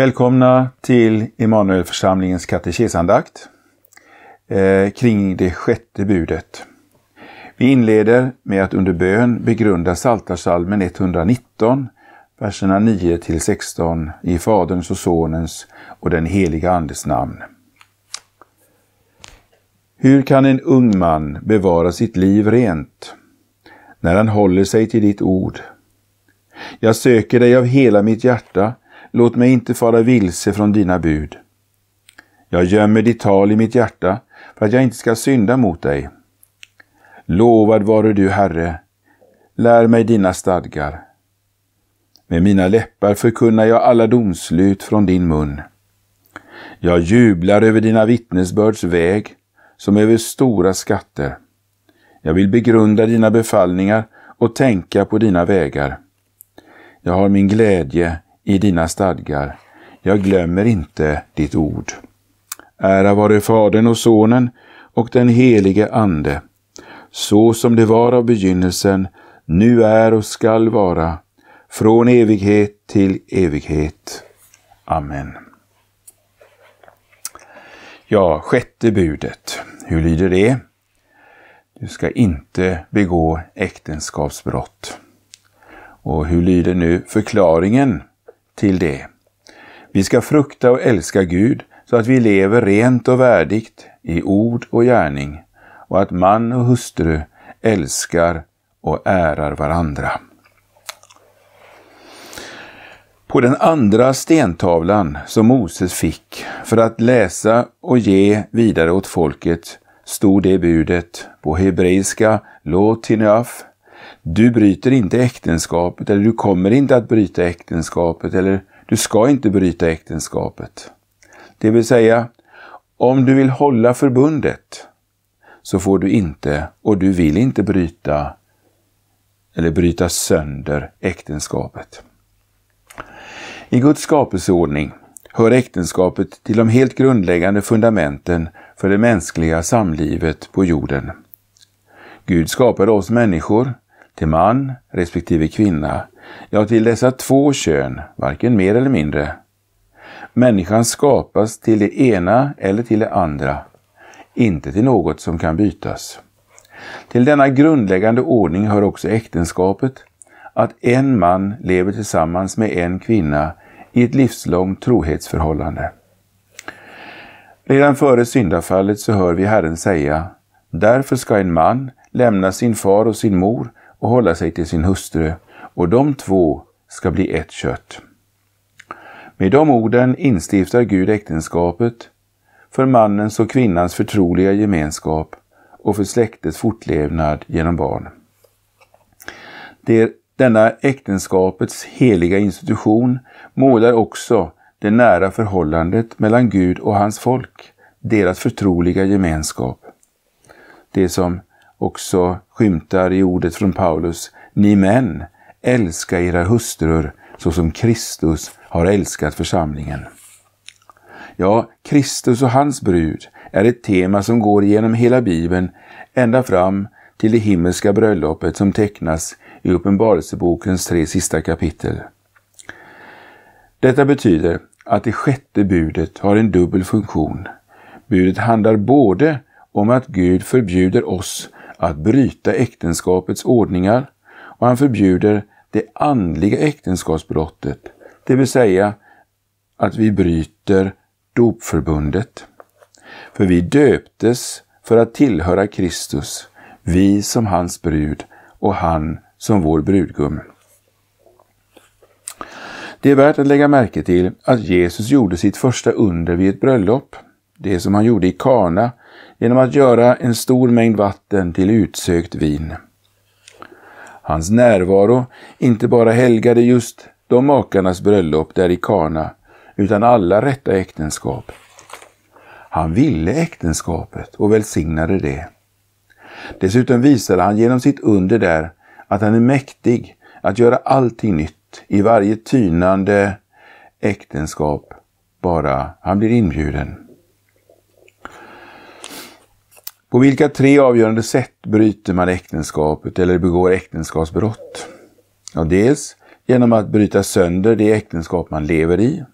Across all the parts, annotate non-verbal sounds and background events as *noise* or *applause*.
Välkomna till Immanuelförsamlingens katekesandakt eh, kring det sjätte budet. Vi inleder med att under bön begrunda Psaltarpsalmen 119, verserna 9 till 16 i Faderns och Sonens och den heliga Andes namn. Hur kan en ung man bevara sitt liv rent när han håller sig till ditt ord? Jag söker dig av hela mitt hjärta Låt mig inte fara vilse från dina bud. Jag gömmer ditt tal i mitt hjärta för att jag inte ska synda mot dig. Lovad vare du, Herre. Lär mig dina stadgar. Med mina läppar förkunnar jag alla domslut från din mun. Jag jublar över dina vittnesbörds väg som över stora skatter. Jag vill begrunda dina befallningar och tänka på dina vägar. Jag har min glädje i dina stadgar. Jag glömmer inte ditt ord. Ära vare Fadern och Sonen och den helige Ande, så som det var av begynnelsen, nu är och skall vara, från evighet till evighet. Amen. Ja, sjätte budet. Hur lyder det? Du ska inte begå äktenskapsbrott. Och hur lyder nu förklaringen till det. Vi ska frukta och älska Gud så att vi lever rent och värdigt i ord och gärning och att man och hustru älskar och ärar varandra. På den andra stentavlan som Moses fick för att läsa och ge vidare åt folket stod det budet på hebreiska Lotineaf du bryter inte äktenskapet eller du kommer inte att bryta äktenskapet eller du ska inte bryta äktenskapet. Det vill säga, om du vill hålla förbundet så får du inte och du vill inte bryta eller bryta sönder äktenskapet. I Guds skapelseordning hör äktenskapet till de helt grundläggande fundamenten för det mänskliga samlivet på jorden. Gud skapade oss människor till man respektive kvinna, ja till dessa två kön, varken mer eller mindre. Människan skapas till det ena eller till det andra, inte till något som kan bytas. Till denna grundläggande ordning hör också äktenskapet, att en man lever tillsammans med en kvinna i ett livslångt trohetsförhållande. Redan före syndafallet så hör vi Herren säga, därför ska en man lämna sin far och sin mor och hålla sig till sin hustru och de två ska bli ett kött. Med de orden instiftar Gud äktenskapet för mannens och kvinnans förtroliga gemenskap och för släktets fortlevnad genom barn. Det, denna äktenskapets heliga institution målar också det nära förhållandet mellan Gud och hans folk, deras förtroliga gemenskap. Det som också skymtar i ordet från Paulus. Ni män, älska era hustrur så som Kristus har älskat församlingen. Ja, Kristus och hans brud är ett tema som går genom hela Bibeln ända fram till det himmelska bröllopet som tecknas i Uppenbarelsebokens tre sista kapitel. Detta betyder att det sjätte budet har en dubbel funktion. Budet handlar både om att Gud förbjuder oss att bryta äktenskapets ordningar och han förbjuder det andliga äktenskapsbrottet, det vill säga att vi bryter dopförbundet. För vi döptes för att tillhöra Kristus, vi som hans brud och han som vår brudgum. Det är värt att lägga märke till att Jesus gjorde sitt första under vid ett bröllop, det som han gjorde i Kana genom att göra en stor mängd vatten till utsökt vin. Hans närvaro inte bara helgade just de makarnas bröllop där i Kana, utan alla rätta äktenskap. Han ville äktenskapet och välsignade det. Dessutom visade han genom sitt under där att han är mäktig att göra allting nytt i varje tynande äktenskap, bara han blir inbjuden. På vilka tre avgörande sätt bryter man äktenskapet eller begår äktenskapsbrott? Ja, dels genom att bryta sönder det äktenskap man lever i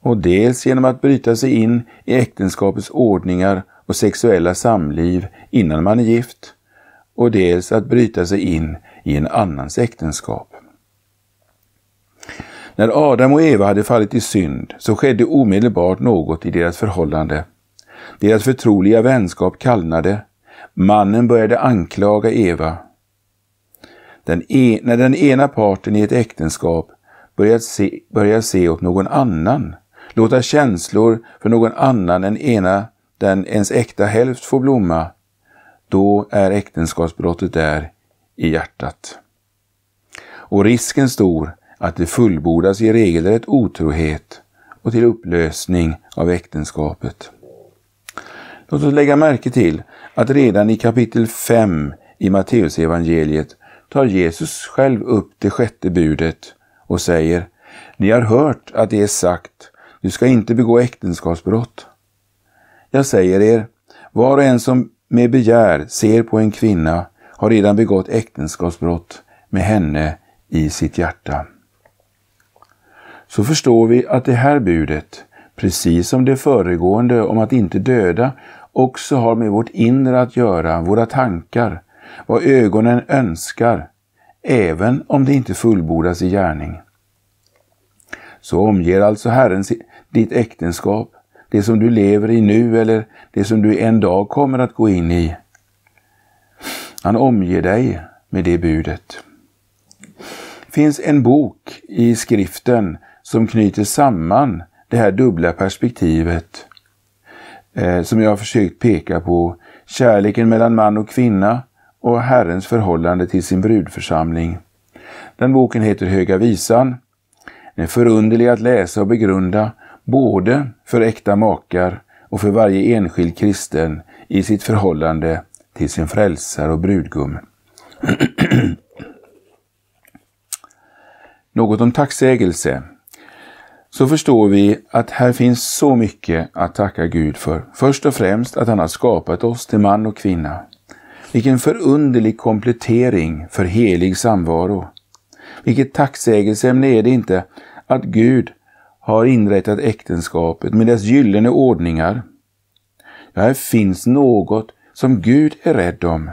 och dels genom att bryta sig in i äktenskapets ordningar och sexuella samliv innan man är gift och dels att bryta sig in i en annans äktenskap. När Adam och Eva hade fallit i synd så skedde omedelbart något i deras förhållande. Deras förtroliga vänskap kallnade. Mannen började anklaga Eva. Den e när den ena parten i ett äktenskap börjar se, börjar se åt någon annan, låta känslor för någon annan än ena den ens äkta hälft får blomma, då är äktenskapsbrottet där i hjärtat. Och risken stor att det fullbordas i regelrätt otrohet och till upplösning av äktenskapet. Låt oss lägga märke till att redan i kapitel 5 i Matteusevangeliet tar Jesus själv upp det sjätte budet och säger Ni har hört att det är sagt, du ska inte begå äktenskapsbrott. Jag säger er, var och en som med begär ser på en kvinna har redan begått äktenskapsbrott med henne i sitt hjärta. Så förstår vi att det här budet, precis som det föregående om att inte döda, också har med vårt inre att göra, våra tankar, vad ögonen önskar, även om det inte fullbordas i gärning. Så omger alltså Herren ditt äktenskap, det som du lever i nu eller det som du en dag kommer att gå in i. Han omger dig med det budet. Det finns en bok i skriften som knyter samman det här dubbla perspektivet eh, som jag har försökt peka på. Kärleken mellan man och kvinna och Herrens förhållande till sin brudförsamling. Den boken heter Höga visan. Den är förunderlig att läsa och begrunda, både för äkta makar och för varje enskild kristen i sitt förhållande till sin frälsare och brudgum. *clears throat* Något om tacksägelse. Så förstår vi att här finns så mycket att tacka Gud för. Först och främst att han har skapat oss till man och kvinna. Vilken förunderlig komplettering för helig samvaro. Vilket tacksägelseämne är det inte att Gud har inrättat äktenskapet med dess gyllene ordningar. Ja, här finns något som Gud är rädd om.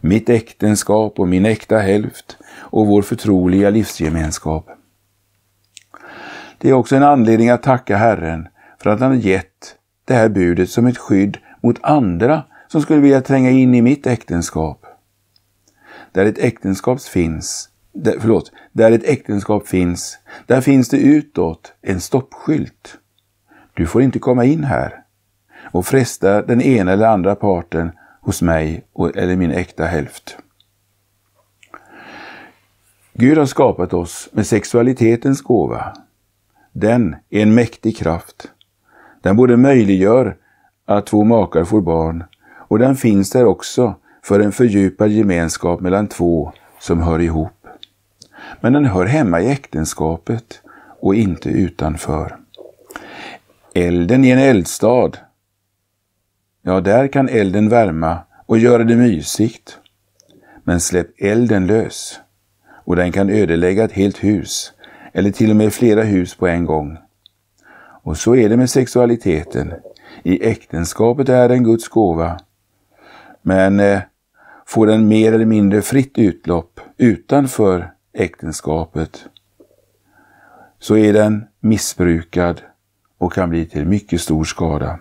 Mitt äktenskap och min äkta hälft och vår förtroliga livsgemenskap. Det är också en anledning att tacka Herren för att han har gett det här budet som ett skydd mot andra som skulle vilja tränga in i mitt äktenskap. Där ett äktenskap finns, där, förlåt, där ett äktenskap finns, där finns det utåt en stoppskylt. Du får inte komma in här och fresta den ena eller andra parten hos mig eller min äkta hälft. Gud har skapat oss med sexualitetens gåva. Den är en mäktig kraft. Den både möjliggör att två makar får barn och den finns där också för en fördjupad gemenskap mellan två som hör ihop. Men den hör hemma i äktenskapet och inte utanför. Elden i en eldstad Ja, där kan elden värma och göra det mysigt. Men släpp elden lös och den kan ödelägga ett helt hus eller till och med flera hus på en gång. Och så är det med sexualiteten. I äktenskapet är den Guds gåva. Men eh, får den mer eller mindre fritt utlopp utanför äktenskapet så är den missbrukad och kan bli till mycket stor skada.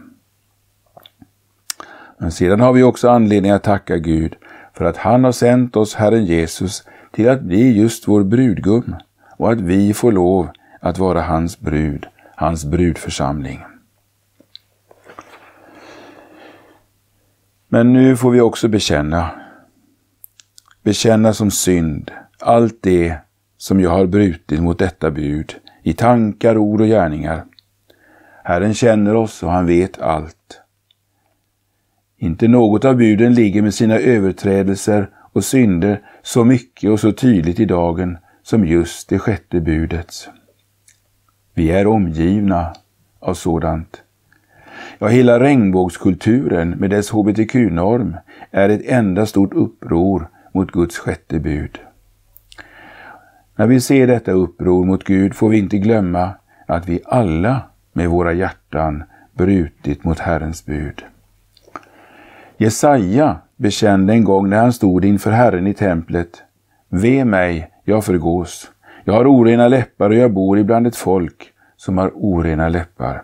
Men sedan har vi också anledning att tacka Gud för att han har sänt oss Herren Jesus till att bli just vår brudgum och att vi får lov att vara hans brud, hans brudförsamling. Men nu får vi också bekänna. Bekänna som synd allt det som jag har brutit mot detta bud i tankar, ord och gärningar. Herren känner oss och han vet allt. Inte något av buden ligger med sina överträdelser och synder så mycket och så tydligt i dagen som just det sjätte budets. Vi är omgivna av sådant. Ja, hela regnbågskulturen med dess hbtq-norm är ett enda stort uppror mot Guds sjätte bud. När vi ser detta uppror mot Gud får vi inte glömma att vi alla med våra hjärtan brutit mot Herrens bud. Jesaja bekände en gång när han stod inför Herren i templet. Ve mig, jag förgås. Jag har orena läppar och jag bor ibland ett folk som har orena läppar.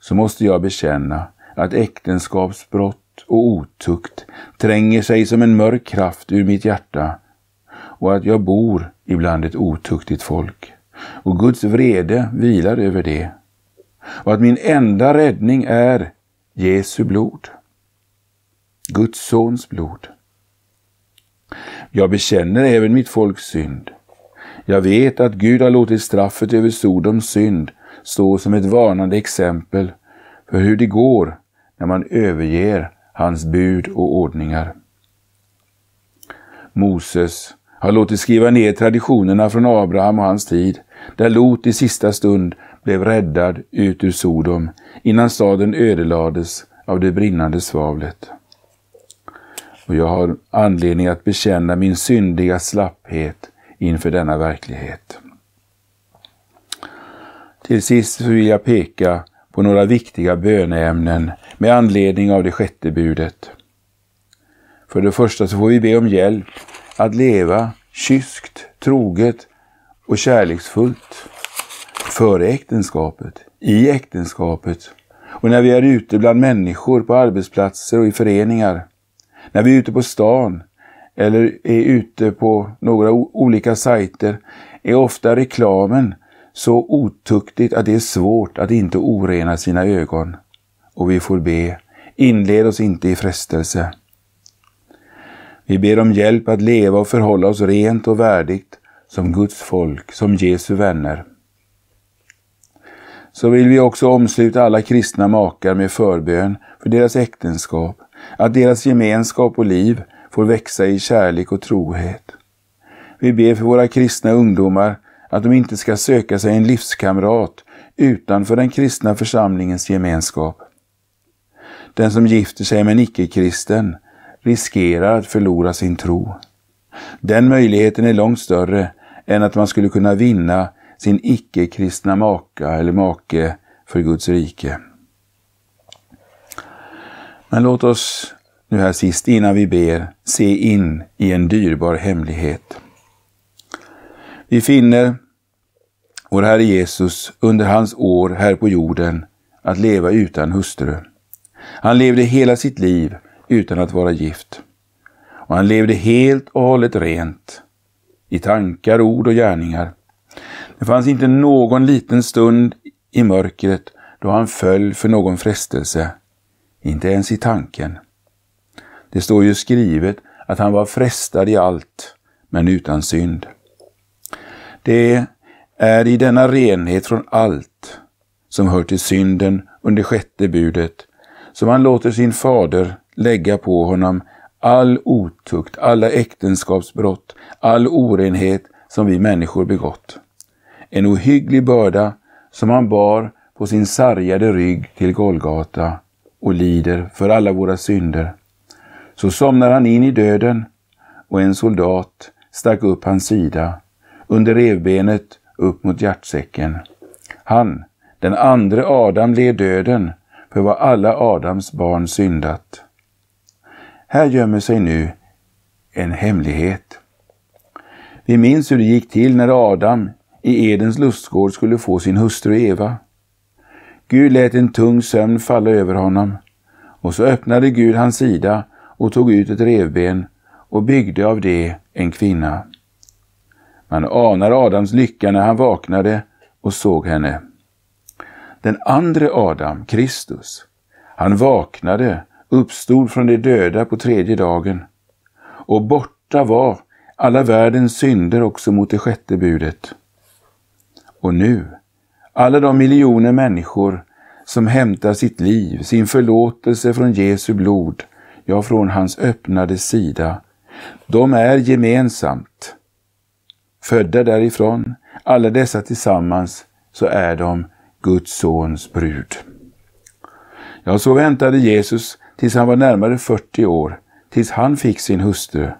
Så måste jag bekänna att äktenskapsbrott och otukt tränger sig som en mörk kraft ur mitt hjärta och att jag bor ibland ett otuktigt folk. Och Guds vrede vilar över det. Och att min enda räddning är Jesu blod. Guds sons blod. Jag bekänner även mitt folks synd. Jag vet att Gud har låtit straffet över Sodoms synd stå som ett varnande exempel för hur det går när man överger hans bud och ordningar. Moses har låtit skriva ner traditionerna från Abraham och hans tid, där Lot i sista stund blev räddad ut ur Sodom innan staden ödelades av det brinnande svavlet. Och jag har anledning att bekänna min syndiga slapphet inför denna verklighet. Till sist vill jag peka på några viktiga böneämnen med anledning av det sjätte budet. För det första så får vi be om hjälp att leva kyskt, troget och kärleksfullt före äktenskapet, i äktenskapet och när vi är ute bland människor på arbetsplatser och i föreningar. När vi är ute på stan eller är ute på några olika sajter är ofta reklamen så otuktigt att det är svårt att inte orena sina ögon. Och vi får be, inled oss inte i frestelse. Vi ber om hjälp att leva och förhålla oss rent och värdigt som Guds folk, som Jesu vänner. Så vill vi också omsluta alla kristna makar med förbön för deras äktenskap, att deras gemenskap och liv får växa i kärlek och trohet. Vi ber för våra kristna ungdomar att de inte ska söka sig en livskamrat utanför den kristna församlingens gemenskap. Den som gifter sig med en icke-kristen riskerar att förlora sin tro. Den möjligheten är långt större än att man skulle kunna vinna sin icke-kristna maka eller make för Guds rike. Men låt oss nu här sist innan vi ber se in i en dyrbar hemlighet. Vi finner vår Herre Jesus under hans år här på jorden att leva utan hustru. Han levde hela sitt liv utan att vara gift. Och han levde helt och hållet rent i tankar, ord och gärningar. Det fanns inte någon liten stund i mörkret då han föll för någon frestelse, inte ens i tanken. Det står ju skrivet att han var frestad i allt, men utan synd. Det är i denna renhet från allt som hör till synden under sjätte budet som han låter sin fader lägga på honom all otukt, alla äktenskapsbrott, all orenhet som vi människor begått. En ohygglig börda som han bar på sin sargade rygg till Golgata och lider för alla våra synder. Så somnar han in i döden och en soldat stack upp hans sida, under revbenet upp mot hjärtsäcken. Han, den andra Adam, led döden för vad alla Adams barn syndat. Här gömmer sig nu en hemlighet. Vi minns hur det gick till när Adam i Edens lustgård skulle få sin hustru Eva. Gud lät en tung sömn falla över honom och så öppnade Gud hans sida och tog ut ett revben och byggde av det en kvinna. Man anar Adams lycka när han vaknade och såg henne. Den andra Adam, Kristus, han vaknade uppstod från de döda på tredje dagen. Och borta var alla världens synder också mot det sjätte budet. Och nu, alla de miljoner människor som hämtar sitt liv, sin förlåtelse från Jesu blod, ja, från hans öppnade sida, de är gemensamt födda därifrån. Alla dessa tillsammans så är de Guds sons brud. Ja, så väntade Jesus tills han var närmare 40 år, tills han fick sin hustru,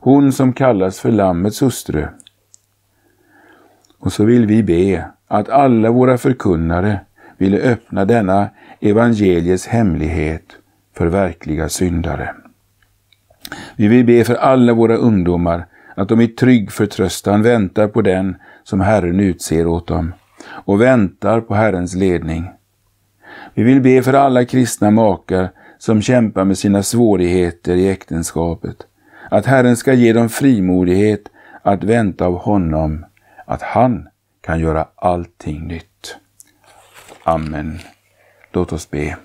hon som kallas för Lammets hustru. Och så vill vi be att alla våra förkunnare ville öppna denna evangeliets hemlighet för verkliga syndare. Vi vill be för alla våra ungdomar att de i trygg förtröstan väntar på den som Herren utser åt dem och väntar på Herrens ledning. Vi vill be för alla kristna makar som kämpar med sina svårigheter i äktenskapet, att Herren ska ge dem frimodighet att vänta av honom, att han kan göra allting nytt. Amen. Låt oss be.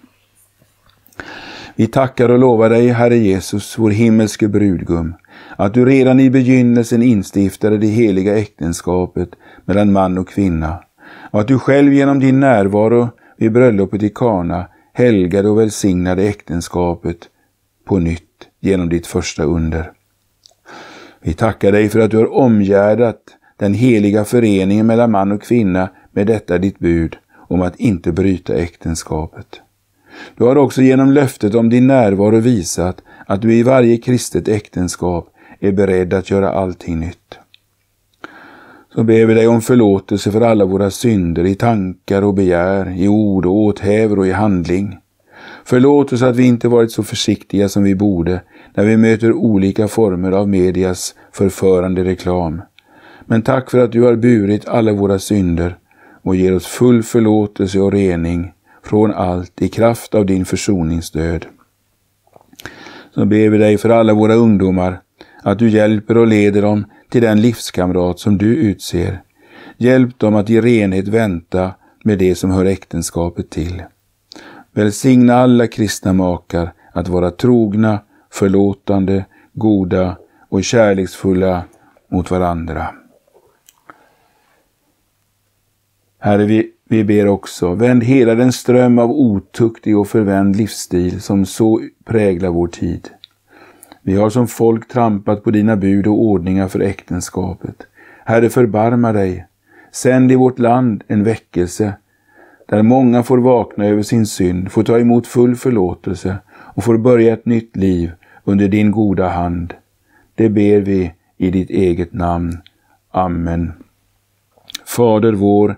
Vi tackar och lovar dig, Herre Jesus, vår himmelske brudgum, att du redan i begynnelsen instiftade det heliga äktenskapet mellan man och kvinna, och att du själv genom din närvaro vid bröllopet i Kana helgade och välsignade äktenskapet på nytt genom ditt första under. Vi tackar dig för att du har omgärdat den heliga föreningen mellan man och kvinna med detta ditt bud om att inte bryta äktenskapet. Du har också genom löftet om din närvaro visat att du i varje kristet äktenskap är beredd att göra allting nytt. Så ber vi dig om förlåtelse för alla våra synder i tankar och begär, i ord och åthävor och i handling. Förlåt oss att vi inte varit så försiktiga som vi borde när vi möter olika former av medias förförande reklam. Men tack för att du har burit alla våra synder och ger oss full förlåtelse och rening från allt i kraft av din försoningsdöd. Så ber vi dig för alla våra ungdomar att du hjälper och leder dem till den livskamrat som du utser. Hjälp dem att i renhet vänta med det som hör äktenskapet till. Välsigna alla kristna makar att vara trogna, förlåtande, goda och kärleksfulla mot varandra. Herre, vi, vi ber också, vänd hela den ström av otuktig och förvänd livsstil som så präglar vår tid. Vi har som folk trampat på dina bud och ordningar för äktenskapet. Herre, förbarma dig. Sänd i vårt land en väckelse, där många får vakna över sin synd, får ta emot full förlåtelse och får börja ett nytt liv under din goda hand. Det ber vi i ditt eget namn. Amen. Fader vår,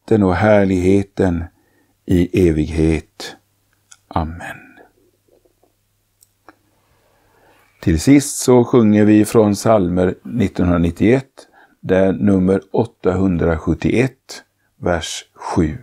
makten och härligheten i evighet. Amen. Till sist så sjunger vi från psalmer 1991, där nummer 871, vers 7.